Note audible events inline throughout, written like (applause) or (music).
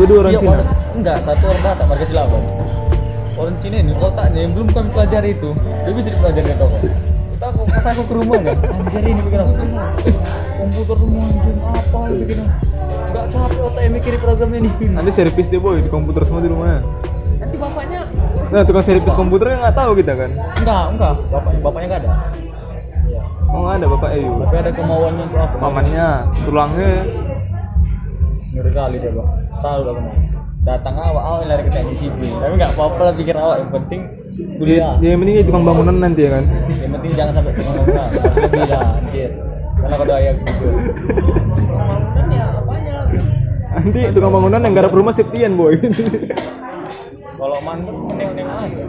Dua-dua orang Iya, Cina. orang- enggak satu orang Batak marga Silaban orang Cina ini otaknya yang belum kami pelajari itu dia bisa dipelajari di toko Kita aku pas aku ke rumah kan anjir ini bikin aku komputer rumah anjir apa itu bikin enggak capek otak yang mikirin program ini Nanti servis deh boy di komputer semua di rumahnya. Nanti bapaknya Nah tukang servis komputernya nggak tahu kita kan. enggak enggak bapaknya bapaknya enggak ada Iya. Oh nggak ada bapak Ayu. tapi ada kemauannya untuk apa Pamannya, tulangnya. ngeri kali coba selalu aku mau datang awal awal lari ke teknik sipil. Tapi nggak apa-apa lah pikir awal yang penting kuliah. Ya, yang penting jadi tukang bangunan nanti ya kan. yang penting jangan sampai tukang bangunan. Lebih lah anjir. Karena kalau ayah gitu. Pembangunan ya apanya lagi? Nanti tukang bangunan yang garap rumah Septian boy. kalau mantep neng-neng aja.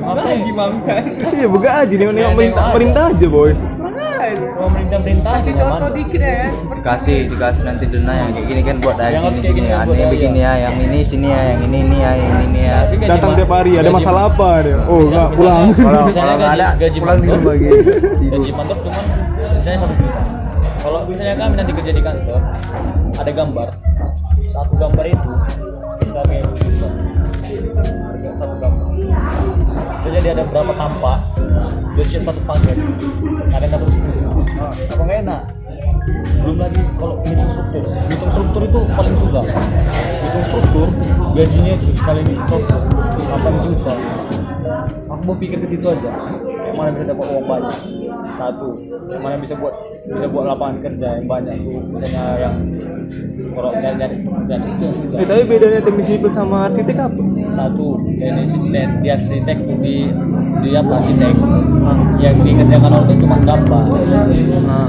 Apa lagi bangsa. Iya buka aja nih nengok perintah perintah aja boy. Kalau merintah-merintah Kasih contoh dikit ya kan. dikasih dikasih nanti dena yang kayak gini kan buat harus gini gini. gini, ya buat ini ya, begini ya yang ini sini ya yang ini ini ya yang ini ya. Datang tiap hari ada masalah apa dia? Oh nggak pulang. kalau nggak ada pulang di rumah gitu. Gaji mantap cuman misalnya satu juta. Kalau misalnya kami nanti kerja di kantor ada gambar. Satu gambar itu bisa kayak Harga satu gambar. Misalnya dia ada berapa tampak dia siap satu paket ada dapat sepuluh apa nggak enak belum lagi kalau hitung struktur hitung struktur itu paling susah hitung struktur gajinya itu sekali hitung struktur 8 juta aku mau pikir ke situ aja yang mana bisa dapat uang banyak satu yang mana bisa buat bisa buat lapangan kerja yang banyak tuh misalnya yang kalau nyari nyari pekerjaan itu yang susah Eh tapi bedanya teknik sipil sama arsitek apa? satu dari dan di arsitek di di apa arsitek yang dikerjakan orang itu cuma gambar.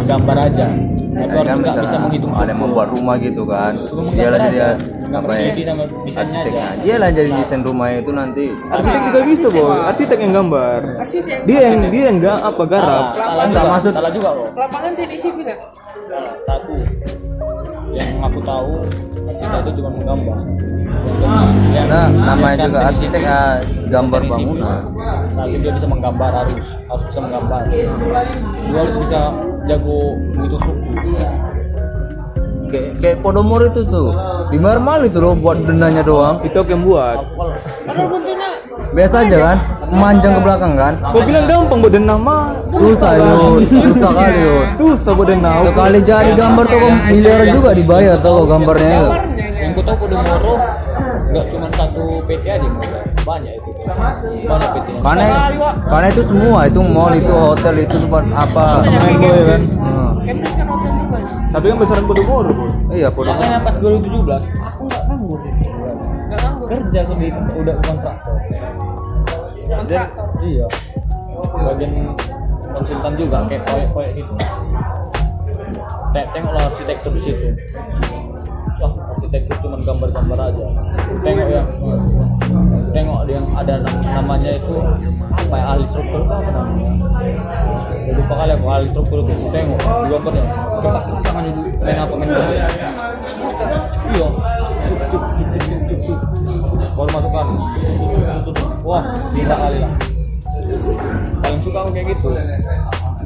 Gambar aja. Tapi Ya, orang kan nggak bisa menghitung ada yang membuat rumah gitu kan. Dia lah jadi apa ya arsiteknya dia lah jadi desain rumah itu nanti Arsitek juga bisa boy. Arsitek yang gambar. Arsitek. Dia yang dia yang nggak apa garap. salah, salah maksud- salah juga kok Lapangan teknik sipil ya. Salah. satu. Yang aku tahu arsitek itu cuma menggambar nah namanya yang juga arsitek ya gambar bangunan. Satu dia bisa menggambar harus harus bisa menggambar. Dua harus bisa jago menghitung struktur kayak kayak Podomor itu tuh. Di Marmal itu loh buat dendanya doang. Itu aku yang buat. biasa aja kan? Memanjang ke belakang kan? Kau bilang gampang buat denah mah. susah yuk susah kali yuk Susah buat denah. sekali jadi gambar tuh miliaran juga dibayar tuh gambarnya yang ku tahu Podomoro nggak cuma satu PT aja modal. banyak itu banyak PT karena karena itu semua itu mall itu hotel itu tempat apa Main boy kan. Hmm. Cambridge kan hotel juga nih. Tapi kan besaran Podomoro boy. iya Podomor makanya pas 2017 aku nggak nganggur sih Nggak nganggur. kerja aku di udah kontraktor dan iya bagian konsultan juga kayak proyek-proyek gitu tengoklah arsitektur di situ Wah, arsitektur cuma gambar-gambar aja. Tengok yang tengok yang ada nam- namanya itu apa ya ahli struktur apa namanya. Ya, lupa kali aku ahli struktur itu tengok. Di gambarnya coba tangannya dulu main apa main apa iya. Baru masukkan wah tidak kali lah. Paling suka aku kayak gitu.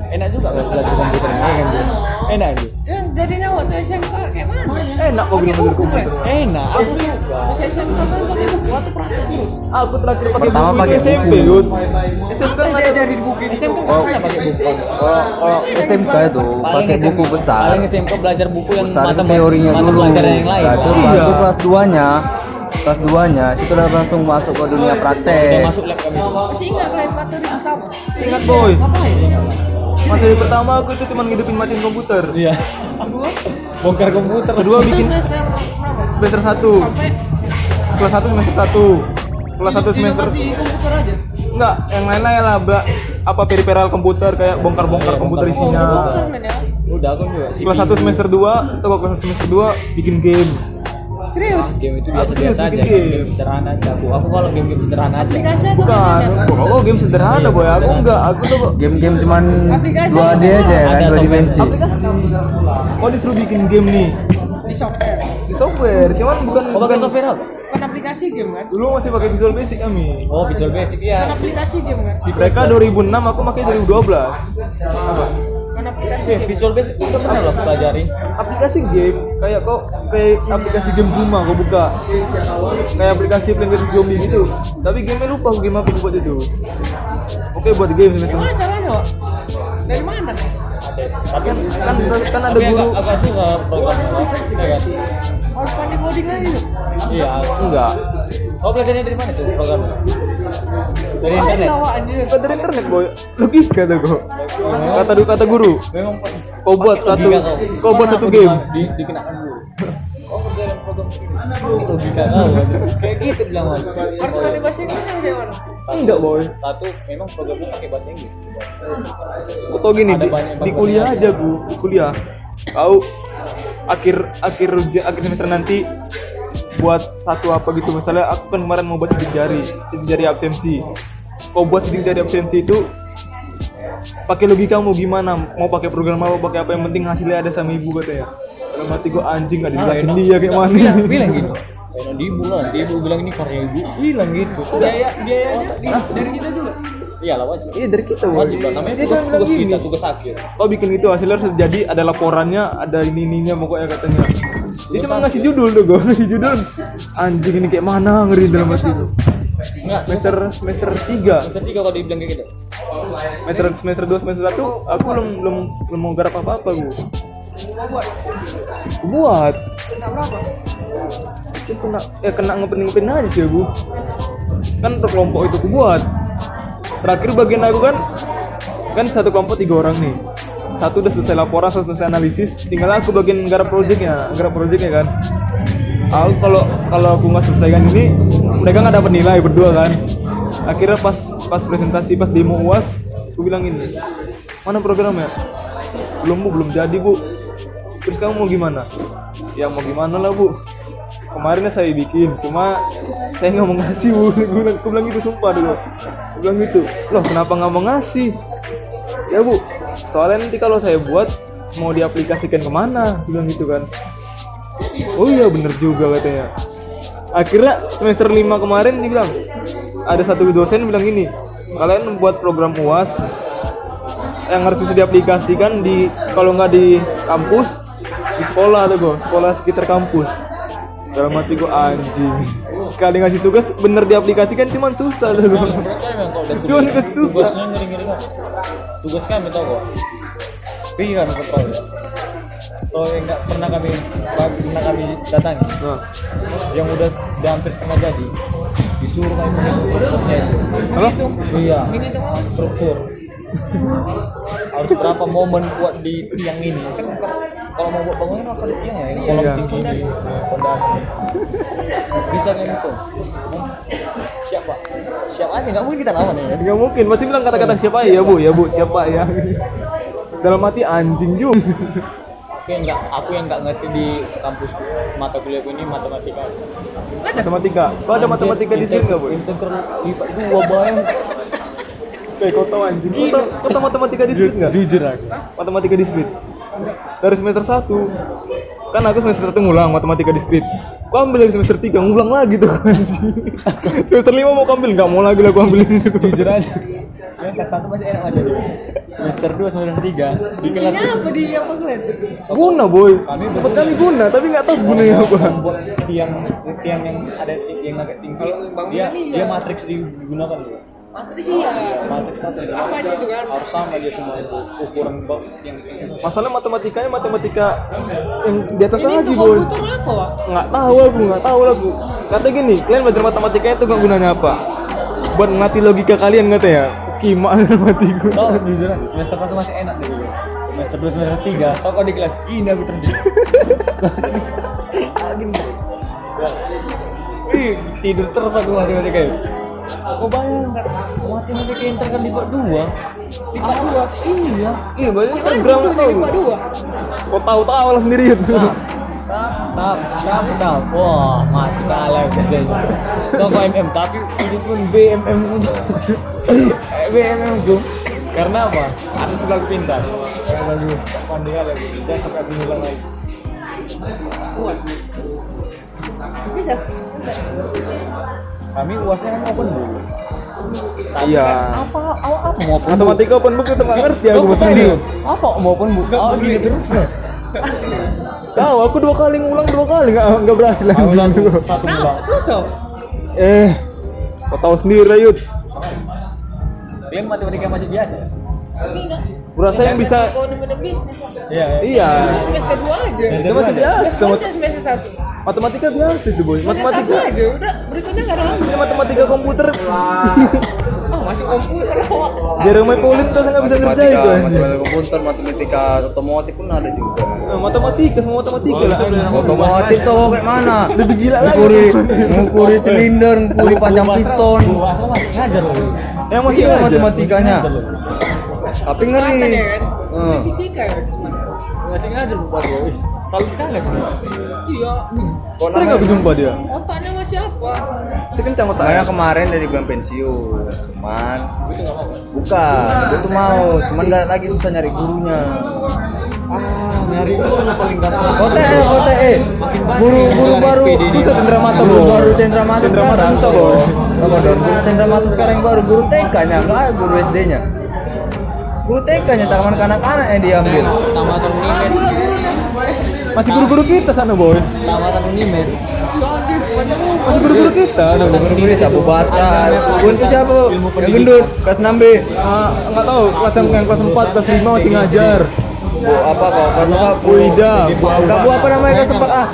Enak juga kalau belajar komputer. Kan dia enak. gitu jadinya waktu SMK kayak mana? Enak kau bilang belajar komputer. enak aku suka Pas SMK kan pakai buku atau praktek terus. Aku terakhir pakai Pertama buku pakai itu SMP buku. Yud. SMP kan diajari buku itu. SMK kan pakai buku kalau SMK itu pakai buku besar paling SMK belajar buku yang mata teorinya dulu pelajaran yang lain Nah, itu baru kelas 2 nya kelas 2 nya situ udah langsung masuk ke dunia praktek masuk lab kami. Masih ingat kalian materi pertama? Ingat boy. Ngapain? Materi pertama aku itu cuma ngidupin matiin komputer. Iya. Bongkar komputer. Kedua bikin semester satu. Kelas satu semester satu. Kelas satu semester di komputer aja. enggak yang lain-lain lah bla, apa periperal komputer kayak bongkar-bongkar Iya, komputer isinya. Ya. Udah aku juga. Kelas satu semester dua atau kelas satu semester dua bikin game. Serius? Game itu Aku biasa-biasa serius aja. game. Game sederhana aja aku. Aku kalau game-game sederhana aja. Aplikasi atau Bukan, oh game sederhana boy. Aku enggak, aku tuh kok game-game cuman Aplikasi 2D aja ya kan Ada dua dimensi aplikasi. Kok disuruh bikin game nih Di software. di software, cuman bukan Oh, pakai bukan software apa? Bukan aplikasi game kan? dulu masih pakai Visual Basic kami. Oh, Visual Basic Bukan ya. aplikasi game kan? Si Mereka 2006, aku pakai 2012. Apa? Aplikasi Eh, game. Visual Basic itu pernah loh pelajari. aplikasi game kayak kok kayak aplikasi game cuma kau buka kayak aplikasi Plantas Zombie gitu tapi gamenya lupa aku game apa aku buat itu oke buat game Gimana caranya? Dari mana? Tapi kan kan, kan ada guru agak, agak susah programnya loh. Ya kan? Harus pandai coding lagi. Iya. enggak Oh, belajarnya dari mana tuh programnya? Dari internet. Bukan dari internet boy logika tuh kok kata kata guru Memang kau buat pakai satu kau. buat satu game di, di, dikenakan dulu. Oh, kerjaan program ini. logika kau. Kayak gitu bilang aku. Harus pandai bahasa Inggris yang gimana? enggak boy Satu, memang programnya pakai bahasa Inggris. kau tau gini di, kuliah aja bu di kuliah kau akhir akhir akhir semester nanti buat satu apa gitu misalnya aku kan kemarin mau buat sidik jari sidik jari absensi kau buat sidik jari absensi itu pakai logika mau gimana mau pakai program apa pakai apa yang penting hasilnya ada sama ibu katanya dalam hati gua anjing gak dijelasin dia kayak mana Bilang, (laughs) bilang gitu. Di ibu lah, di ibu bilang ini karya ibu. Bilang gitu. Sudah. Biaya biayanya di, dari kita juga. Iya lah wajib. iya dari kita Wajib lah. Namanya dia tugas, bilang tugas kita, tugas akhir. kau bikin itu hasilnya harus jadi ada laporannya ada ini ininya pokoknya katanya dia cuma ngasih judul tuh gue ngasih judul. Anjing ini kayak mana ngeri dalam hati itu Enggak, semester semester tiga. semester tiga kalau dibilang kayak gitu. semester semester dua semester satu aku belum belum belum mau garap apa apa gue buat. Enggak berapa? itu kena ya kena ngepen ngepen aja sih bu kan per kelompok itu aku buat. Terakhir bagian aku kan kan satu kelompok tiga orang nih satu udah selesai laporan satu selesai analisis. Tinggal aku bagian garap projectnya garap projectnya kan. Aku kalau kalau aku nggak selesaikan ini mereka nggak dapat nilai berdua kan. Akhirnya pas pas presentasi pas demo uas aku bilang ini mana programnya? Belum bu belum jadi bu. Terus kamu mau gimana? Ya mau gimana lah bu. Kemarin saya bikin cuma saya nggak mau ngasih bu. (laughs) Aku bilang gitu sumpah dulu. Aku bilang gitu loh kenapa nggak mau ngasih ya bu. Soalnya nanti kalau saya buat mau diaplikasikan ke mana? Bilang gitu kan. Oh iya bener juga katanya. Akhirnya semester 5 kemarin dia bilang ada satu dosen bilang gini kalian membuat program uas yang harus bisa diaplikasikan di kalau nggak di kampus di sekolah tuh gue sekolah sekitar kampus. Dalam hati gue anjing. Sekali ngasih tugas bener diaplikasikan cuman susah tuh dari Cuman tugas, kan. Tugas kami tau kok. Tapi kan kontrol ya. Kalau yang nggak pernah kami pernah kami datangi, nah, yang udah udah hampir setengah jadi, disuruh kami menghitung strukturnya itu. apa? Iya. Struktur harus berapa momen kuat di tiang ini kan kalau- mau buat bangunan harus ada tiang ya ini kolom Iya. tinggi di fondasi bisa kan itu siap pak siap aja? Nggak mungkin kita lawan ya. Nggak mungkin. Pasti bilang kata-kata siapa ya bu. Ya bu. Siapa ya? Dalam hati anjing juga. Aku yang nggak aku yang nggak ngerti di kampus mata kuliahku ini matematika. Matematika. Kok ada matematika di sini nggak bu? Integral lipat dua bayang kayak kau tahu anjing. Kau tahu kau tahu matematika di sini nggak? Jujur aku. Matematika diskrit dari semester 1 kan aku semester 1 ngulang matematika diskrit Kau ambil dari semester 3 ngulang lagi tuh (laughs) anjing. Semester 5 mau ambil nggak mau lagi lah aku ambil itu jujur aja. Semester satu masih enak aja. Semester dua semester tiga. Di kelas apa di apa kalian? guna boy. Tempat kami guna tapi nggak tahu gunanya apa. membuat tiang tiang yang ada yang agak tinggi. Dia dia matriks digunakan loh Matri sih ya. Apa aja itu kan? harus sama dia semua itu ukuran bak yang masalah matematikanya matematika yang di atas Ini lagi Wak? nggak tahu aku nggak tahu aku kata gini kalian belajar matematika itu nggak gunanya apa buat ngelatih logika kalian kata ya kima (laughs) matiku Oh, jujur semester satu masih enak deh. Semester dua, semester tiga, tau kok di kelas ini aku terjun. (laughs) Gini. Tidur terus aku matematika itu. Kau bayangkan, matematika inter kan di bawah dua. Di bawah dua, iya. iya banyak tahu jadi Pak Dua. kau tahu tahu lah sendiri itu Tap, (laughs) tap, tap, tap. Wah, mati kalah kerjanya. Kau MM, tapi itu pun BMM BMM tuh. Karena apa? Ada sebelah aku pintar. Karena dulu pandai aku. Jangan sampai aku ngulang lagi. Bisa. Kami uasnya kan open book. iya Apa, apa, apa mau open book? matematika open book itu nggak ngerti aku percaya sendiri dulu? Apa mau open book? Oh, gini terus. tahu aku dua kali ngulang dua kali nggak nggak berhasil anjing. satu, satu Nah, bulan. susah. eh kau tahu sendiri lah Yud Kalian matematika masih biasa ya? Tapi enggak. Berasa yang bisa Ekonomi dan bisnis. Iya, iya. iya Semester dua aja. itu masih biasa Semester Mat- semester satu. Matematika biasa itu boy satu matematika aja. Udah berikutnya nggak ada lagi. ini matematika komputer Oh, masih komputer. Wak. Jeremy Pauline tuh nggak bisa ngerjain itu matematika komputer matematika otomotif pun ada juga Nah, matematika semua matematika lah anjing. otomotif tuh kayak mana lebih gila lagi ngukuri ngukuri silinder ngukuri panjang piston ngajar loh. yang masih iya ngajar. matematikanya Ngajar tapi ngeri ya kan? Ini fisika ya. Masih ngajar Bu Pak Wis. Salut kali aku. Iya. sering nggak berjumpa dia Otaknya masih apa? sekencang otaknya kemarin dari bilang pensiun, cuman enggak bukan, dia tuh mau, cuman nggak lagi susah nyari gurunya. Ah, nyari guru paling gampang. OTE, OTE, guru guru baru susah cendera mata guru baru cendera mata Cendera mata sekarang. susah, Boy. Apa dong? Cendera mata sekarang yang baru guru TK-nya, nggak ada guru SD-nya. Guru TK-nya taman kanak-kanak yang diambil. Tamatan Unimed. Masih guru-guru kita sana boy Tamatan Unimed. masih guru-guru kita boy. Guru-guru itu Abu Basar. Guru itu siapa? Yang gendut, kelas 6B. Ah, nggak tahu kelas yang kelas 4 kelas 5 masih ngajar Bu apa kok? Kelas apa? Bu Ida Bu Enggak bu apa namanya kelas 4 ah?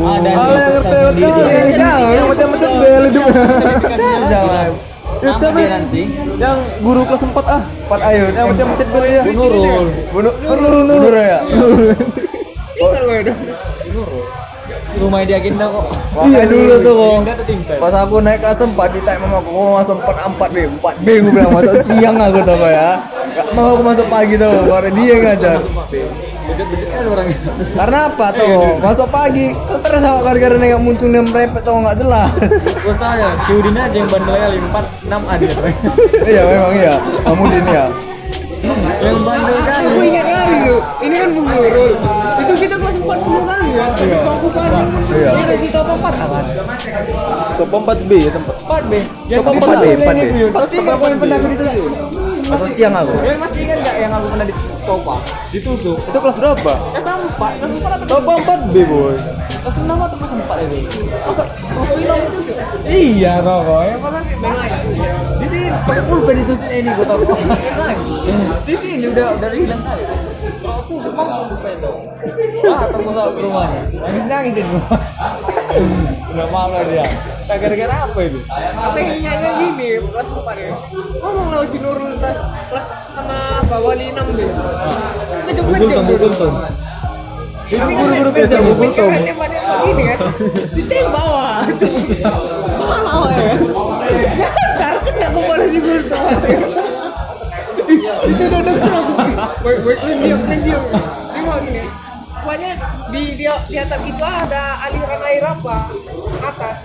Ada yang ngerti kali yang macam-macam bel Jangan. Ya, siapa? nanti. yang guru kelas 4 ah 4 ayo. yang macam-macam bel ya Bu Nurul. Nurul Nurul ya. Tinggal gue dong. Rumah dia agenda kok. Makanya dulu tuh kok. Enggak ada tingkat. Pas aku naik kelas 4 di mama aku mau masuk 4 4 B, 4 B gue bilang masuk siang aku tuh ya. Gak mau aku masuk pagi tuh, baru dia yang ngajar. Bejat-bejat kan orangnya. Karena apa tuh? Masuk pagi, terus awak gara-gara nengok muncul dan merepet tuh nggak jelas. Gue tanya, si Udin aja yang bandel kali 4 6 ada. iya memang iya, kamu din ya. Yang bandel kali. Aku ingat kali tuh. Ini kan Bu Nurul. Itu kita kelas 40 kali ya. Di bangku paling. Iya. Dia kasih top 4 apa? top 4 B ya tempat 4 B. Yang Top 4B, 4B. Pasti enggak kau yang pernah ditusuk. Masuk siang aku. Kalian masih ingat enggak yang aku pernah ditopa? Ditusuk. itu kelas berapa Kelas 4, kelas 4 atau top 4 B boy kelas 6 atau kelas 4 itu? Masa kelas 6 ditusuk? Iya, kok. Yang mana sih? Di sini pulpen ditusuk ini gua tahu. Di sini udah udah hilang kali. Aku langsung pulpen dong. Ah, tunggu sampai ke rumahnya. Nangis nangis di rumah. Udah malu dia. Nah, gara-gara apa itu? Apa yang nyanyi gini 4 ya? Ngomong lah si Nurul kelas sama Wali 6 deh. Google Tom. itu guru-guru biasa guru tom Kan tembaknya begini kan. Ditembak bawah. Malah ya. Dasar kan kok boleh digulung. Itu udah denger aku. Baik baik kalian diam diam. Dia mau gini. Pokoknya di di di atap itu ada aliran air apa atas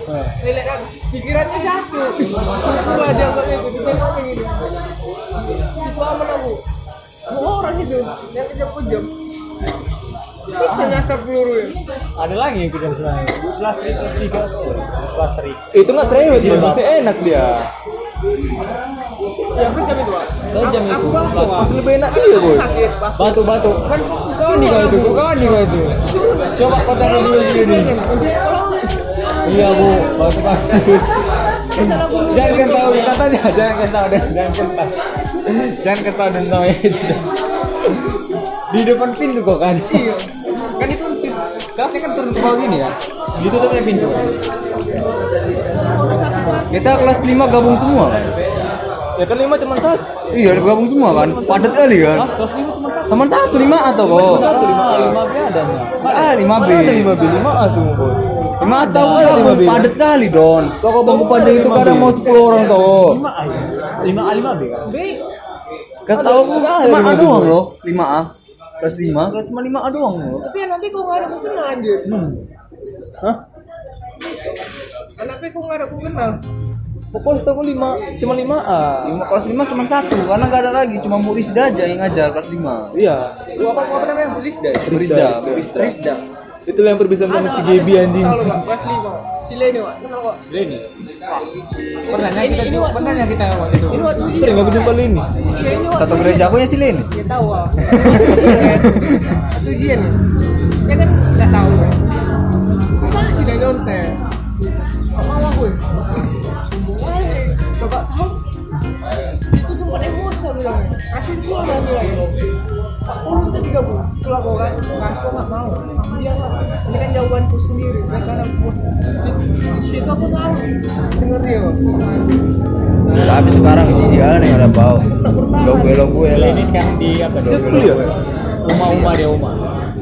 lihat kan pikirannya satu cukup aja kok itu ditengok ini situ aman aku dua orang itu yang kejam kejam bisa nyasar peluru ya Ada lagi yang kejam. Selas trik, kelas 3. Selas trik. itu nggak cerewet boy masih enak dia yang kejam itu Pak. Aku- itu. aku masih lebih enak dia boy sakit Pak. Batu batu kan kau nih kau itu, kau nih kau itu. Coba kau taruh dulu dulu. Iya bu, batu batu. salah guru Jangan kasih tahu katanya, jangan kasih tahu dan jangan kasih tahu. Jangan kasih tahu dan namanya itu. Di depan pintu kok kan. Kan itu pintu. Kan turun ke bawah gini ya. Ditutup ya pintu. Kita kelas 5 gabung semua kan? Ya kan lima cuma satu. Iya, gabung semua kan. Padat kali kan. kelas lima cuma satu Sama satu lima atau kok? Satu lima A. lima B adanya Ah, lima B. Ada lima B lima A semua boy. Lima tahu lima gabung B. padat kali Don. Kok bangku panjang itu Lima kadang mau 10 orang tuh. lima A ya lima A lima B kan B Kasih tahu aku cuma lima A doang loh, 5A. Kelas 5, kelas cuma 5A doang loh. tapi anak B kok nggak ada ku kenal anjir Hah? anak B kok nggak ada ku kenal Pokoknya setahu aku lima cuma lima A. Lima kelas 5 cuma satu karena nggak ada lagi, cuma Bu Rizda aja yang ngajar kelas 5. Iya. lu apa apa namanya Bu Lisda ya? Bu Rizda. Rizda. Itulah yang berbisa sama si Gebi anjing. Kelas lima si Leni pak kenal kok ini pernahnya kita juga pernahnya kita waktu itu ini waktu itu Sering aku jumpa ini. iya Satu gereja aku (laughs) ya si Len. ya tahu ah itu ujian ya kan nggak tahu masih dari nyontek aku ya coba. Tahu itu sempat emosi aku bilang akhirnya keluar lagi lagi Pak Pulun tuh tiga bulan. Keluar kok kan. Mas kok nggak mau. Dia lah ini kan jawabanku sendiri dan karena aku. Situ, aku salah. Denger dia kok Tapi sekarang dia nih ada bau. Lo gue lo gue lah. ini sekarang di apa Dia kuliah. Uma Uma dia Uma.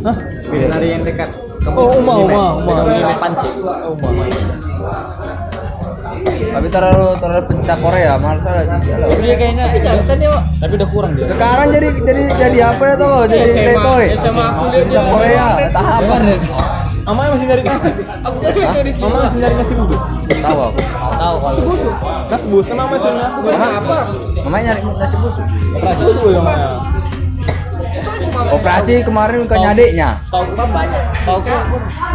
Hah? dari yang dekat. Oh, Uma, Uma, Uma. Uma Pance Uma. Tapi terlalu terlalu pencinta Korea, dia lah. tapi kayaknya tapi jangan dia Pak. tapi udah kurang dia Sekarang jadi jadi jadi apa ya tuh? Jadi SMA playboy. SMA aku dia Korea, tahap apa? Amanya masih nyari nasi. aku kan Mama masih nyari nasi busuk. Tahu aku. tahu kalau Nasi busuk kan namanya sering nasi busuk. apa Mamanya nyari nasi busuk. Nasi busuk ya. Operasi kemarin bukannya adiknya. tahu bapaknya tahu kok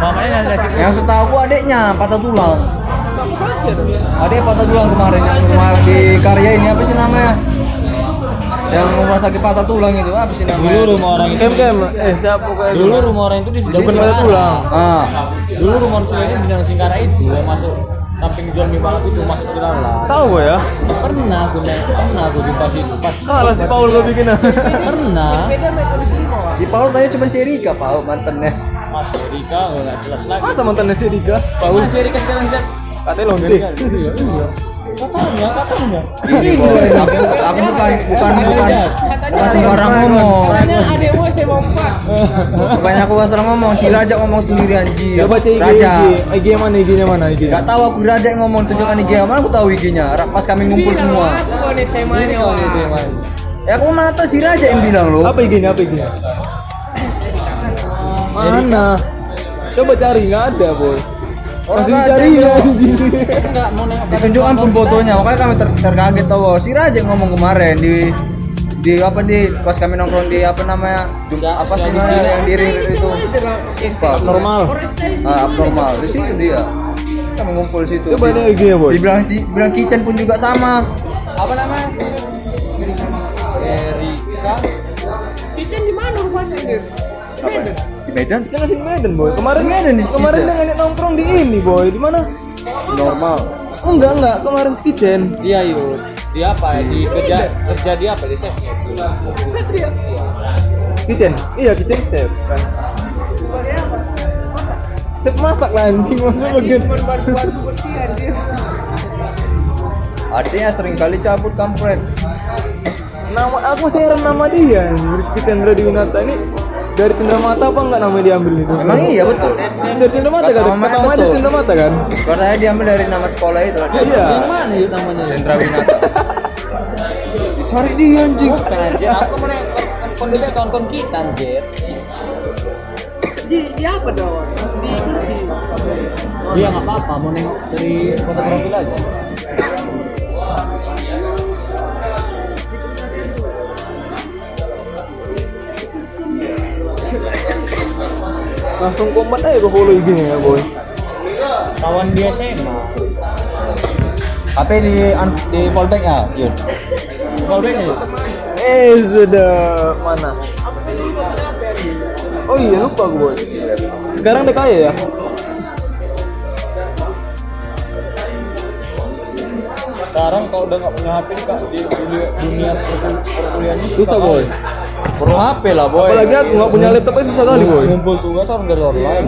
mamanya yang ngasih Yang setahu aku adiknya patah tulang. Kamu kasih ya dong Adik patah tulang kemarin yang rumah di karya ini apa sih namanya? Yang rumah sakit patah tulang itu apa sih namanya? dulu rumah orang itu Kem kem. Eh siapa kayak dulu rumah orang itu di pernah Singkara. pulang. Ah, dulu rumah manusia itu di dalam Singkara itu yang masuk samping jual mie balap itu masuk ke dalam Tahu gua ya. pernah aku lihat- pernah aku jumpa situ pas Kalah si Paul gua bikin. pernah beda metode si Paul tanya cuma si Erika, Paul mantannya. Mas Erika nggak jelas lagi Masa mantannya si Rika? Paul Mas Erika sekarang Zat Katanya lonte. iya iya katanya katanya Ini aku, aku bukan bukan bukan bukan sembarang ngomong. katanya adekmu SMA 4 Bukannya aku asal ngomong, si Raja ngomong sendiri anjir. Baca IG Raja. IG. IG mana IG-nya mana IG? Gak tahu aku Raja yang ngomong tunjukkan IG mana aku tahu IG-nya. Ra- Pas kami ngumpul semua. aku kan SMA Ya aku mana tahu si Raja yang bilang loh. Apa IG-nya? Apa IG-nya? Mana? Coba cari nggak ada boy. Orang Masih cari anjing. enggak mau nengok Ditunjukkan pun fotonya, makanya kami ter terkaget tahu si Raja yang ngomong kemarin di di apa di pas kami nongkrong di apa namanya Jum- Ya, apa si sih namanya yang diri itu. Apa? Normal. Ah, abnormal. Di situ dia. Kami ngumpul di situ. Coba ada IG-nya boy. dibilang bilang kitchen pun juga sama. Apa namanya? Erika. Kitchen di mana rumahnya anjir? Di Medan. di Kita masih di Medan boy. Kemarin Di Medan di kemarin Kitchen. dia ngajak nongkrong di ini boy. Di mana? normal Enggak enggak. Kemarin di kitchen. dia yuk dia apa di kerja kerja dia apa di chef Chef dia. Kitchen. Iya kitchen chef kan. Apa? Masak. Chef masak lah anjing masa bagian. Artinya sering kali cabut kampret Nama aku masih heran nama dia. Rizky Chandra di Winata ini dari Cendra Mata apa enggak namanya diambil itu? memang iya betul Dari Cendra Mata Kata kan? Kata mamanya betul. Cendra Mata kan? katanya diambil dari nama sekolah itu Iya. mana yuk namanya Cendra Winata (laughs) cari dia anjing bukan anjir aku kon- kondisi kawan-kawan kita anjir Di, di apa dong? Di kunci. dia nggak apa-apa mau nengok dari kota profil aja Langsung kombat aja ke follow IG-nya ya boy. kawan dia SMA HP di di fallback ya Yun callbacknya yuk Eh sudah mana? Oh iya lupa gue boy. Sekarang udah kaya ya? sekarang kalau udah nggak punya HP nih kak di dunia, dunia perkul- perkuliahan susah boy Pro HP lah boy. apalagi aku nggak punya laptop aja susah kali boy. Ngumpul tugas harus dari online.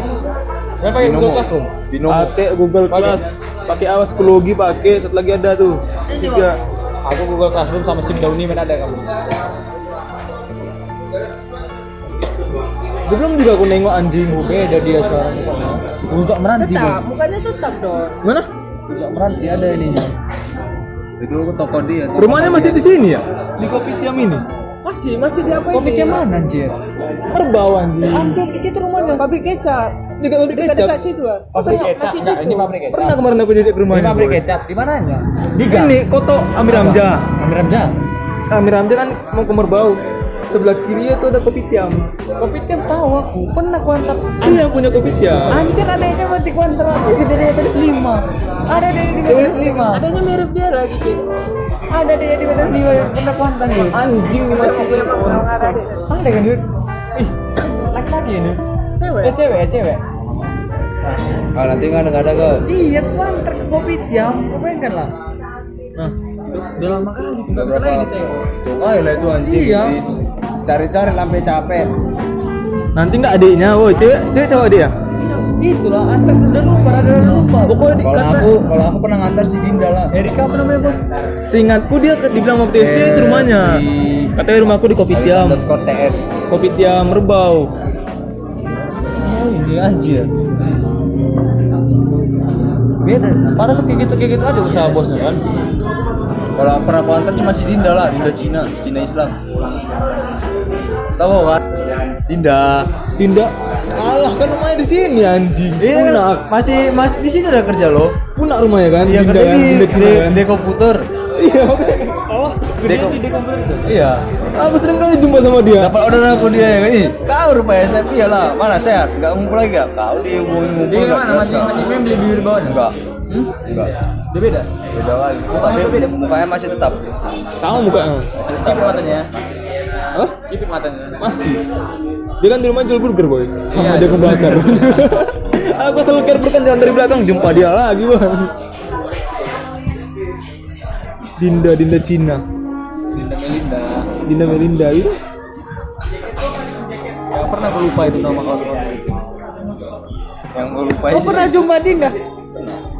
Kan pakai Google Classroom Binomo. AT Google Class pakai awas psikologi pakai satu lagi ada tuh. Tiga. Aku Google Classroom sama Sim Downy men ada kamu. Belum juga aku nengok anjing. Beda dia sekarang. Bujak meranti tetap bang mukanya tetap dong mana? Bujak meranti ada ininya Itu aku toko dia. tuh. rumahnya masih di sini ya? Di kopi tiam ini masih masih di apa komiknya ini? mana anjir? Merbau anjing anjir di situ rumahnya. Pabrik kecap. Di dekat kecap? dekat situ kan pabrik kecap? enggak situ. ini pabrik kecap. Pernah kemarin aku jadi ke ini rumahnya pabrik boy. kecap di mananya? Di ini Koto Amir Hamzah. Amir Hamzah? Amir Hamzah kan mau ke Merbau. Sebelah kiri itu ada kopi tiam. Kopi tiap tahu aku. Pernah aku antar. Iya punya kopi tiam. Anjir adanya berarti aku antar aku. Gede dari atas lima ada dari di atas lima adanya mirip dia lagi. Ada dari di atas lima pernah aku antar nih anjing dimatiin ada kan Yud ih laki-laki ini. Cewek? Eh cewek eh cewek. Ah nanti nggak ada nggak ada kau. iya aku antar ke kopi tiam kan lah? Nah udah lama kali Nggak berapa. Tuh kali lah itu anjing. Iya. Di- Cari-cari sampai capek. nanti nggak adiknya woi. Cewek cewek cowok dia itulah antar udah lupa ada udah lupa pokoknya di, Kalau kata aku kalau aku pernah ngantar si Dinda lah. Erika apa namanya bang seingatku dia ke- dibilang waktu SD itu rumahnya katanya rumahku di kopi tiam Underscore TR. kopi tiam Merbau oh ini anjir beda padahal kayak gitu kayak gitu aja usaha bosnya kan Kalau pernah aku antar cuma si Dinda lah, Dinda Cina, Cina Islam. Tahu kan? Dinda. Dinda kan rumahnya di sini anjing Iya, punak masih masih di sini udah kerja loh. punak rumahnya kan Iya kerja kan di di, kan di komputer. iya makanya. Deko. Iya. aku sering kali jumpa sama dia Dapat orderan aku dia yang ini. Kau rupanya saya iya lah. Mana sehat? Enggak ngumpul lagi ya? Kau dihubungin ngumpul dia nggak mana masih masih mem beli bibir bawahnya Enggak. Enggak. dia beda Beda kali. Mukanya beda. Mukanya masih tetap. sama mukanya cipit matanya Hah? cipit matanya masih dia kan di rumah jual burger boy. Sama Iya, dia kebakar. (laughs) aku selalu kan jalan dari belakang jumpa dia lagi bang Dinda Dinda Cina. Linda Melinda. Dinda Melinda itu Gak pernah gue lupa itu nama kawan-kawan Yang gue lupa oh pernah jumpa Dinda?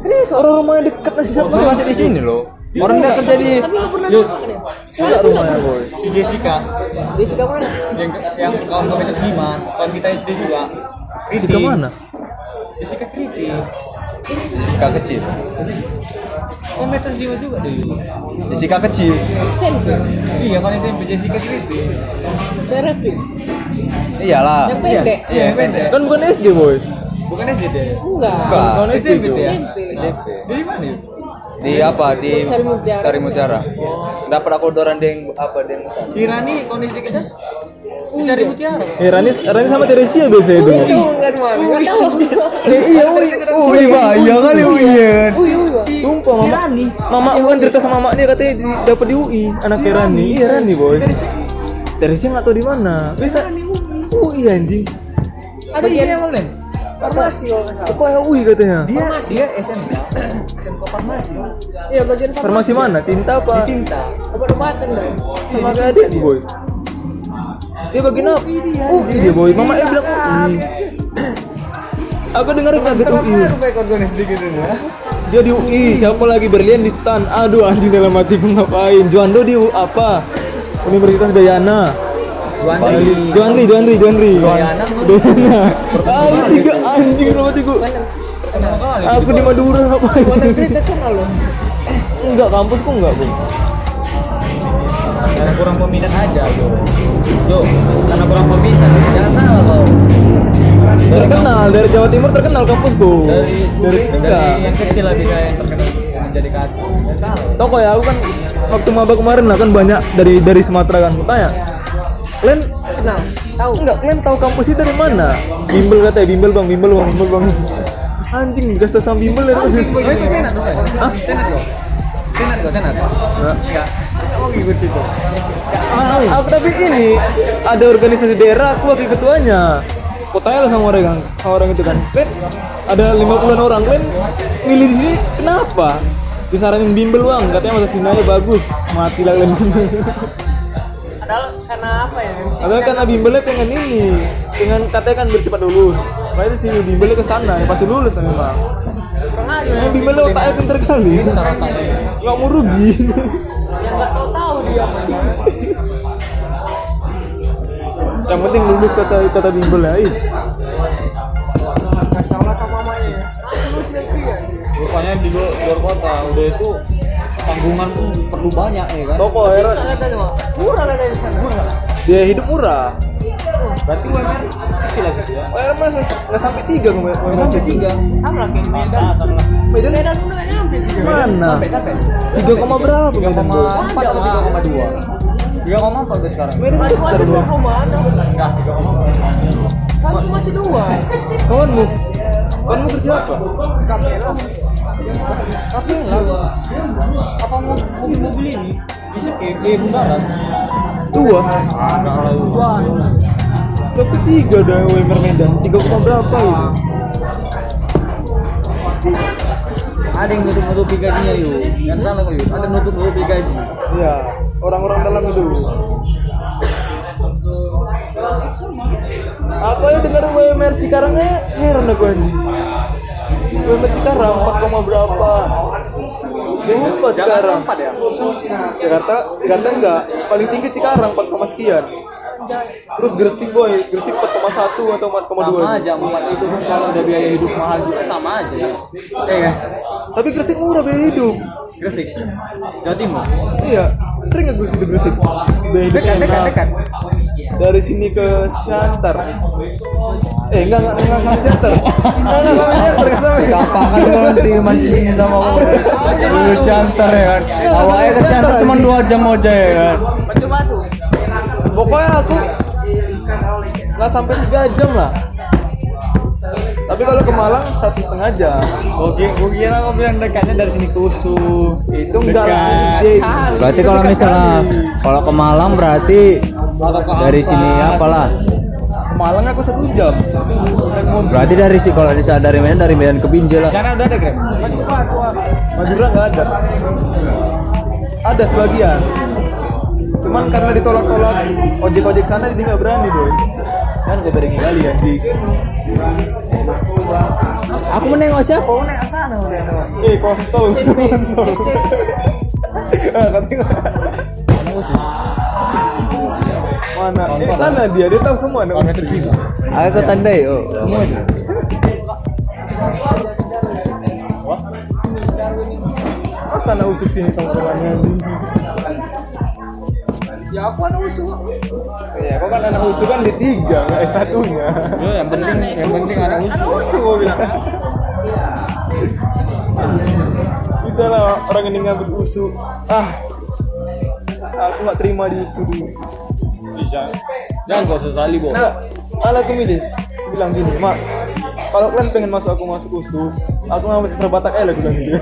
Serius orang rumahnya dekat aja. Dia masih di sini loh. Orang dia kerja di tapi nggak pernah Yud, nongkrong ya? Sudah rumahnya boy si Jessica. Jessica mana? Yang yang kawan kawan itu lima kawan kita SD juga. Si ke mana? Jessica Kriti Jessica kecil. kan meter lima juga deh Jessica kecil. SMP iya kan SMP Jessica Kriti Revi Iyalah. yang pendek. Iya yang pendek. kan bukan SD boy. Bukan SD deh enggak Enggak. bukan. SD SMP SMP. dari mana ya Di apa? Di Sari Mutiara. Sari Mutiara. Dapat aku orderan deng apa deng si Rani kawan SD kita di Sari Mutiara. Eh Rani Rani sama Teresia biasa itu enggak di mana enggak tahu. Eh, iya ui. ui bahaya kali ui ya. Uy, sumpah si mama. Rani. Mama aku kan cerita sama dia katanya dapat di UI anaknya Rani. Iya Rani boy. Teresia nggak tahu di mana. Bisa UI. Anjing. Ada emang Len farmasi kalau nggak salah. Pokoknya UI katanya. Dia dia SMK SMK farmasi. Iya bagian farmasi. Farmasi mana? Tinta apa? Di tinta. Obat-obatan dong sama kayak adik boy. Dia bagian apa? UI dia. Boy. Mama dia. bilang UI aku dengar kaget UI baik kawan sedikit ini dia di UI siapa lagi? Berlian di stan aduh anjing dalam hati gue ngapain. Juando di apa? Universitas Dayana Juandri Juandri Dayana Dayana kali tiga anjing pertama kali aku di Madura ngapain negeri terkenal loh enggak kampusku enggak bro karena kurang peminat aja Jo Jo karena kurang peminat. Jangan salah kau terkenal dari Jawa Timur terkenal kampusku dari dari dari yang kecil lah bisa yang terkenal menjadi kaki jangan salah. Toko ya aku kan waktu maba kemarin lah kan banyak dari dari Sumatera kan. Tanya kalian kenal tahu. Enggak kalian tahu kampus itu dari mana? Bimbel katanya bimbel bang bimbel bang bimbel bang. Anjing tahu sama bimbel ya. Oh itu senat tuh Hah? senat kok senat kok senat? Enggak. Enggak. Mau ngikut itu. Aku tapi ini ada organisasi daerah aku wakil ketuanya. Kotanya lah sama orang sama orang itu kan. Kalian ada 50 orang. Kalian milih di sini kenapa? Disaranin bimbel bang. Katanya masuk sini aja bagus. Mati lah kalian (laughs) Padahal karena apa ya? Padahal karena bimbelnya pengen ini pengen katanya kan biar cepat lulus makanya di sini bimbelnya ke sana ya pasti lulus lah memang Kurang aja Yang bimbelnya otaknya pinter kali nggak mau rugi yang nggak tahu tahu dia. yang penting lulus kata kata bimbel ya ih. Kasih sama mamanya ya. Lulus negeri ya. rupanya di luar kota udah itu tanggungan pun perlu banyak ya kan? Toko Katanya mah murah lah dari sana. Murah. biaya hidup murah. Berarti UMR kecil situ ya? Oh era mas nggak sampai tiga kok Nggak sampai tiga. Sama lah kayak Medan. Medan. Medan pun nggak nyampe tiga. mana? Sampai sampai. Tiga koma berapa tiga koma empat atau tiga koma dua? Tiga koma empat tuh sekarang. Medan besar ada dua koma enam. enggak tiga koma empat. Kan masih dua. kawanmu? Kawanmu kerja apa? Kapela. Tapi lah apa mau mobil mobil ini? Bisa kayak kayak bundaran dua. Lah tapi tiga dah UMR Medan. Tiga koma berapa gitu ada yang nutup nutupi gajinya yuk kan salah kok yuk ada nutup nutupi gaji ya orang-orang dalam itu. Aku ya dengar UMR Cikarang aja heran aku anjing UMR Cikarang 4 koma berapa? Lupa Cikarang ya? Jakarta Jakarta enggak. Paling tinggi Cikarang 4 koma sekian. Terus Gresik boy. Gresik 4,1 atau 4,2 sama aja empat itu pun kalau udah biaya hidup mahal juga sama aja. Ya kan tapi Gresik murah biaya hidup. Gresik? Jawa Timur? Iya. Sering gue situ Gresik? Biaya hidup dekat dekat dekat dari sini ke Siantar eh enggak enggak enggak sampai Siantar enggak enggak sampai Siantar enggak sampai gampang kan kalau nanti mancis ini sama gue lu Siantar ya kan? Awalnya ke Siantar cuma dua jam aja ya kan? Pokoknya aku nggak sampai tiga jam lah. Tapi kalau ke Malang satu setengah jam. Oke, gue kira kau bilang dekatnya dari sini ke Usu. itu enggak. Berarti kalau misalnya kalau ke Malang berarti dari sini apalah? ke Malang aku satu jam Berarti dari si kalau bisa dari Medan dari Medan ke Binjai lah. Sana udah ada Grab. Batu batu. Madura nggak ada ada sebagian cuman karena ditolak-tolak ojek-ojek sana jadi nggak berani boy kan gue beri kali anjing Aku menengok siapa? Kau naik ke sana udah. eh kontol (laughs) kontol Ah, katanya mana eh, mana dia dia tahu semua anak sini. Aku tandai. Oh. masa anak usuk sini tongkrongannya Ya aku anak usul. ya kok kan anak usuk kan di tiga nggak S satunya Ya, yang penting yang penting ada Usu. anak usuk gue bilang bisa lah orang ini ngambil usu ah aku nggak terima di usu dulu. Jangan kau sesali, Bo. Enggak, malah aku milih bilang gini, mak kalau kalian pengen masuk aku masuk usu, aku nggak masih serbatak aja lah bilang gitu.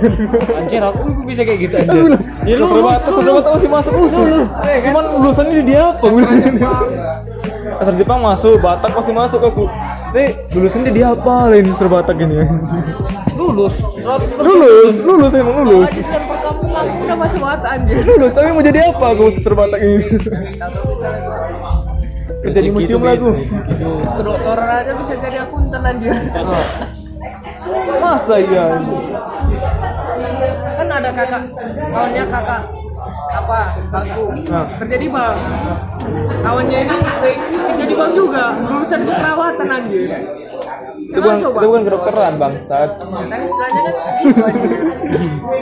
Anjir, aku (laughs) bisa kayak gitu Aku anjir. bilang, Ya lu serbatak serbatak masih masuk usu. Cuman lulusannya di dia apa? Asal Jepang masuk, Batak masih masuk aku. Nih, lulusannya dia apa lah ini serbatak ini? Lulus. lulus, lulus emang lulus. Perkampungan udah masih mata anjir. Lulus, tapi mau jadi apa aku masuk serbatak ini? Kerja di museum lah aku. Kedokteran aja bisa jadi akuntan anjir. (laughs) Masa iya? Kan ada kakak kawannya kakak apa bangku Nah. kerja di bank kawannya ini kerja di bank juga lulusan keperawatan anjir Itu bukan, itu bukan kedokteran bangsat. kan istilahnya kan gitu (laughs) anjir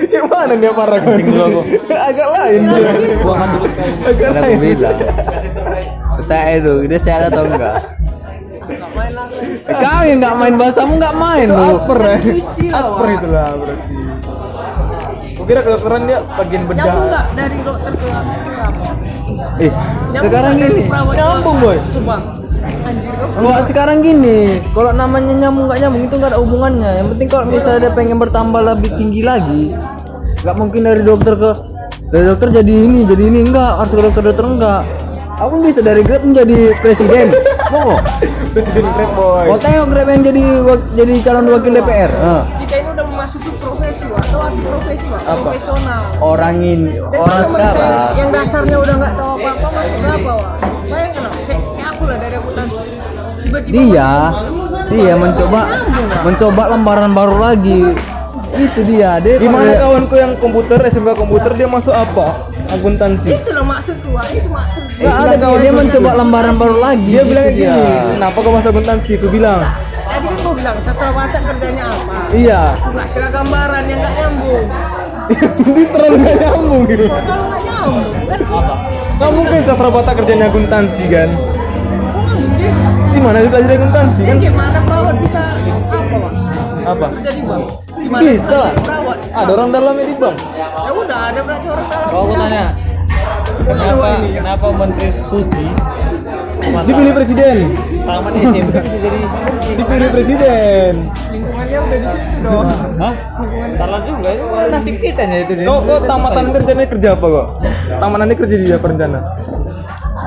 Yang mana dia parah kan? Agak lain dia. Agak Kan aku lain. (laughs) Bertanya itu, dia sehat atau enggak? Kau yang nggak main bahasamu nggak main lu. upper istilah, Upper itulah berarti. Kukira kedokteran dia bagian nyambung bedah. nggak dari dokter ke apa Eh, Nyambung sekarang gini. Nyambung, boy. kau Kalau sekarang gini, kalau namanya nyambung nggak nyambung itu nggak ada hubungannya. Yang penting kalau misalnya dia pengen bertambah lebih tinggi lagi, nggak mungkin dari dokter ke dari dokter jadi ini, jadi ini enggak harus ke dokter dokter enggak. Aku bisa dari grade menjadi presiden. (laughs) Mau? Presiden Grab boy. Kau tengok Grab yang jadi jadi calon wakil DPR. Nah, kita ini udah memasuki profesi atau anti profesi. Apa? profesional orang ini Dan orang sekarang. yang dasarnya udah nggak tahu apa-apa masuk ke apa Wak? bayangkan Wak, kayak, aku lah dari akuntansi tiba-tiba Dia masuk- dia mencoba mencoba lembaran baru lagi. Itu dia. Dia Gimana kawanku yang komputer SMK komputer dia masuk apa? Akuntansi. itulah maksudku Wak. itu maksud Itu Nggak ada kawan dia gua mencoba gitu. lembaran baru lagi. Dia gitu bilang dia. gini, kenapa kau masuk akuntansi? Aku bilang, tadi kan kau bilang sastra batak kerjanya apa iya. nggak sila gambaran yang nggak nyambung (laughs) Ini terlalu gak nyambung gitu. Kalau nggak nyambung kan apa Gak mungkin sastra batak kerjanya akuntansi kan? oh mungkin Di mana dia belajar akuntansi ya kan? gimana perawat bisa apa Wak? Apa? kerja di bank gimana Bisa. perawat Ada orang dalamnya di bank. ya udah ada berarti orang dalam kalau aku tanya kenapa kenapa menteri susi Dipilih presiden. tamat SMP bisa jadi Dipilih presiden. lingkungannya udah di situ dong Hah? Salah juga itu nasib kita nya itu. Kau kau tamatan kerjanya kerja apa kok? Tamanannya kerja di apa rencana?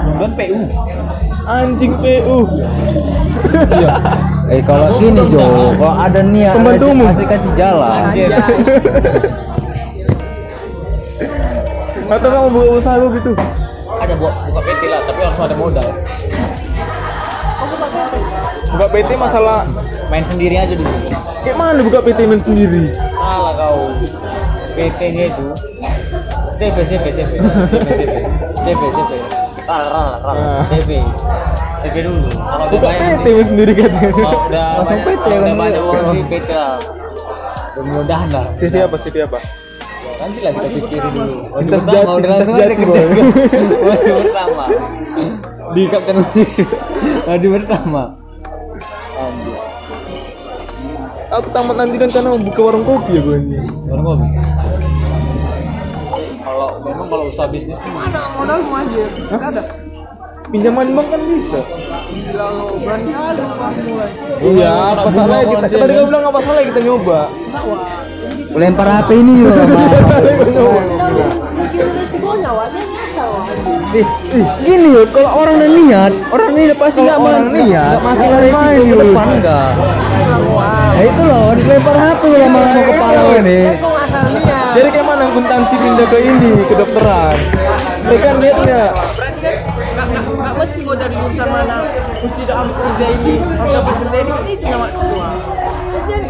Mudah PU. Anjing PU. Eh kalau gini Jo, kalau ada niat kasih kasih jalan. (laughs) Atau kamu buka usaha lu gitu? Ada buat buka PT lah, tapi harus ada modal. Buka PT masalah Main sendiri aja dulu. kayak mana buka PT main sendiri? Salah kau. PT-nya itu CV CV CV CV CV CV ral ral ral. CV CV dulu. Kalau Buka PT main sendiri katanya. udah Langsung PT kan banyak uang di PT lah. Mudah-mudahan lah. CV apa? CV apa? Nanti lah kita pikirin dulu. Wajib Cinta bersama, sejati, udah cinta langsung aja. Wajib bersama. Diikatkan wajib bersama. Anjir. Aku tamat nanti rencana mau buka warung kopi ya gue anjing. Baru ngopi. Kalau memang kalau usaha bisnis tuh mana modal aja nggak ada Pinjaman bank kan bisa. gila lo berani mulai Iya, nak apa salahnya kita? Tadi kau bilang apa salahnya kita nyoba? Lempar HP ini nyasar Wak. Ih, ih, gini yo, kalau orang udah niat, orang niat pasti nggak main- niat, nggak masalah nggak resiko ke depan enggak. Nah itu loh, dilempar HP sama sama kepala gue nih. kan Jadi kayak mana akuntansi pindah ke ini, ke dokteran? Dia kan berarti kan nggak mesti gue dari jurusan mana. Mesti udah harus kerja ini. Harus dapat kerja ini kan itu yang maksud gue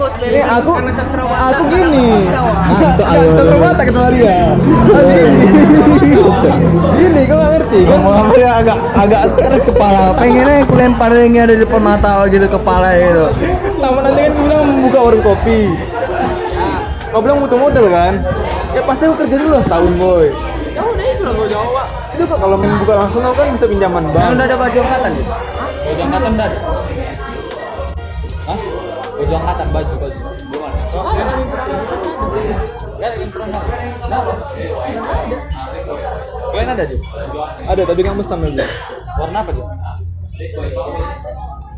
kau Nih, aku Batak, aku nggak gini. dapat kerja, Wak. Nah, itu Enggak, ayo. satu mata kata dia. Aku gini. Gini, kau nggak ngerti kan? Ngomong dia agak agak stres kepala. Pengennya aku lempar yang ada di depan mata gitu kepala gitu. Tamat nanti kan gue bilang mau buka warung kopi. Kau bilang butuh modal kan? Ya pasti aku kerja dulu setahun boy. ya udah itu lah gue jawab. Itu kok kalau main buka langsung aku kan bisa pinjaman bank. udah ada baju angkatan ya? Baju angkatan udah ada? Baju angkatan, baju, baju? Oh, ada Ya? Kalian ada, Ju? Ada tapi kan pesan aja. Warna apa, Ju?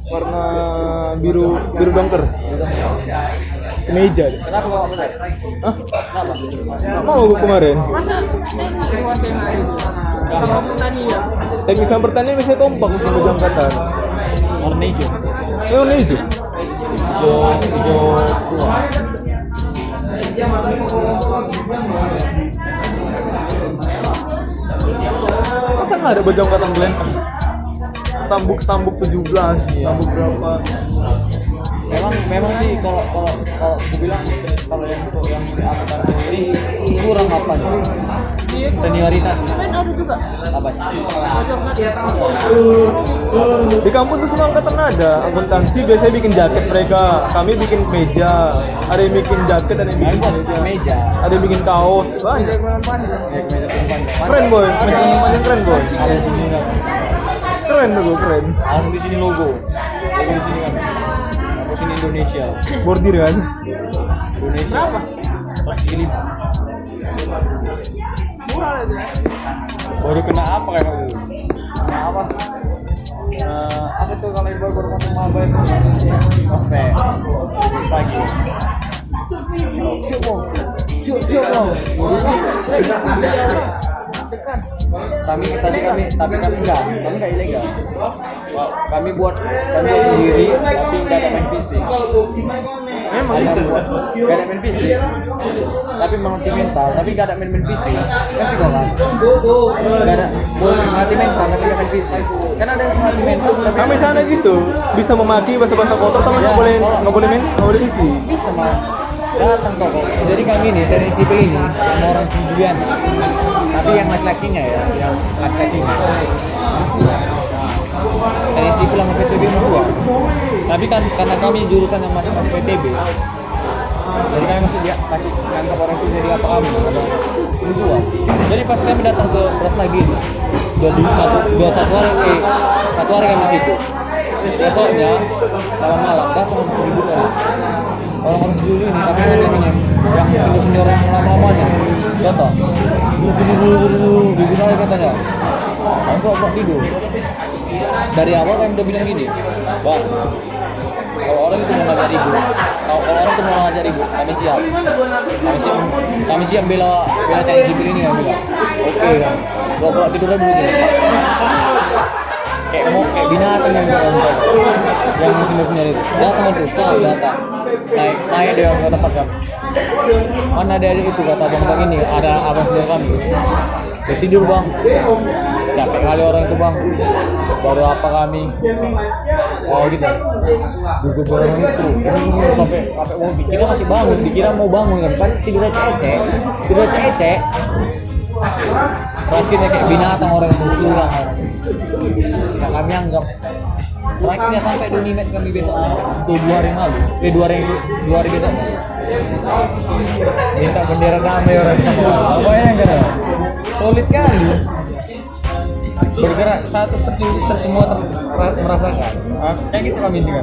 Warna biru biru dongker. Deh. Kenapa nggak benar? Hah? Kenapa? Nggak mau aku kemarin. masa pertanian Teknik pertanian biasanya kompak untuk baju angkatan. Warna hijau warna hijau. Hijau, hijau tua Masa nggak ada baju angkatan kalian? Stambuk stambuk 17, stambuk berapa? Memang memang sih kalau kalau kalau aku bilang kalau yang untuk yang angkatan sendiri kurang apa nih senioritas men ada juga apa Di kampus tuh semua angkatan ada. Akuntansi biasanya bikin jaket mereka. Kami bikin meja. Ada yang bikin jaket, ada yang bikin meja. meja Ada yang bikin kaos. Banyak. Keren boy. Meja yang keren boy. ada di sini Keren tuh keren. langsung di sini logo logo di sini kan Indonesia Bordir kan. Indonesia apa terus ini murah aja baru kena apa kayak gitu kena apa Eh, apa tuh kalau yang baru baru masuk maba itu ospek terus lagi siap kami tapi kami tapi kami enggak. Kami enggak ilegal. Kami buat kami buat sendiri tapi enggak ada main fisik. Memang ada itu. buat enggak ada main fisik. Tapi mengerti mental tapi enggak ada main main fisik. Ngerti kok kan enggak ada. Boleh melatih mental tapi enggak main fisik. Kan ada yang melatih mental Sampai sana gitu. Bisa memaki bahasa-bahasa kotor tapi nggak Ya, boleh nggak boleh main? nggak boleh isi. bisa mah datang kok jadi kami nih dari sipil ini sama orang Sinjulian tapi yang laki-lakinya ya yang laki-lakinya. Dari sipil sama PTB musuhan tapi kan karena kami jurusan yang masih masih PTB jadi kami masih dia masih nganggap orang itu jadi apa kami ada musuhan jadi pas kami datang ke Pros lagi ini jadi satu dua satu hari eh, satu hari kami situ besoknya malam malam datang untuk ribuan orang-orang dulu ini tapi yang senior senior yang lama-lamanya. Datang dulu dulu dulu dulu gitu aja katanya. Aku kok tidur? Dari awal kan udah bilang gini bang kalau orang itu mau ngajak ribut kalau kalau orang itu mau ngajak ribut kami siap. Kami siap. Kami siap bela bela cari sipil ini kami bilang. Oke kan bawa bawa tidur aja dulu deh. Kayak mau kayak binatang yang berontak yang senior itu. Datang sah datang naik naik dia ke tempat kami mana ada itu kata bang bang ini ada abang senior kami. Dia tidur bang. Capek kali orang itu bang. Baru apa kami? Oh gitu. Duduk orang itu. Sampai sampai mau dikira masih bangun dikira mau bangun kan. Kan tidurnya cecek tidurnya cecek. Terakhirnya kayak binatang orang itu pulang nah, kami anggap terakhirnya sampai di nimet kami besok. Tuh dua hari yang lalu. Eh dua hari dua hari besok. Minta bendera damai orang sama apa ya enggak ada? Solid kali. Bergerak satu terci tersemua ter, ra- merasakan. Kayak gitu kami juga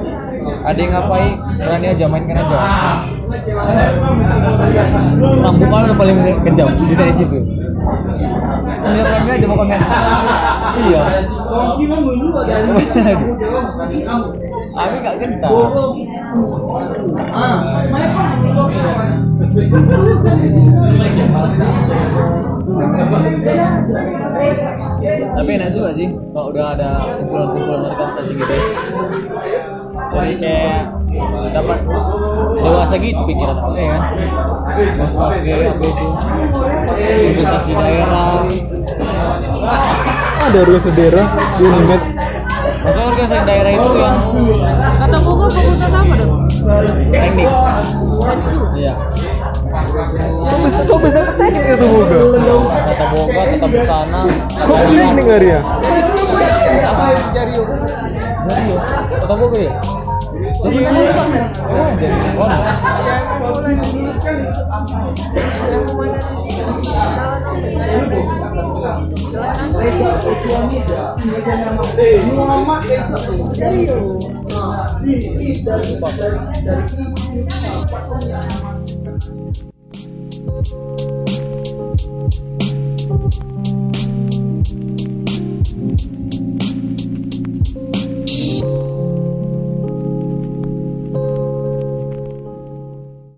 ada yang ngapain? Berani aja mainkan aja Stambukan udah paling kejam di dari situ senior kami aja mau komentar iya. (laughs) Kami gak gentar tapi enak juga sih kalau udah ada kumpulan-kumpulan organisasi gitu jadi kayak dapat dewasa gitu pikiran aku ya kan? Masuk masuk kayak apa itu? Organisasi daerah. Ada organisasi daerah di Unimed. maksudnya organisasi daerah itu yang Kata Boga fakultas apa dong? teknik. Iya Kok bisa kok bisa ke teknik itu boga? Kata tetap di sana. Kok ini teknik? Apa yang. Kata ya? Jadi ini Thank you.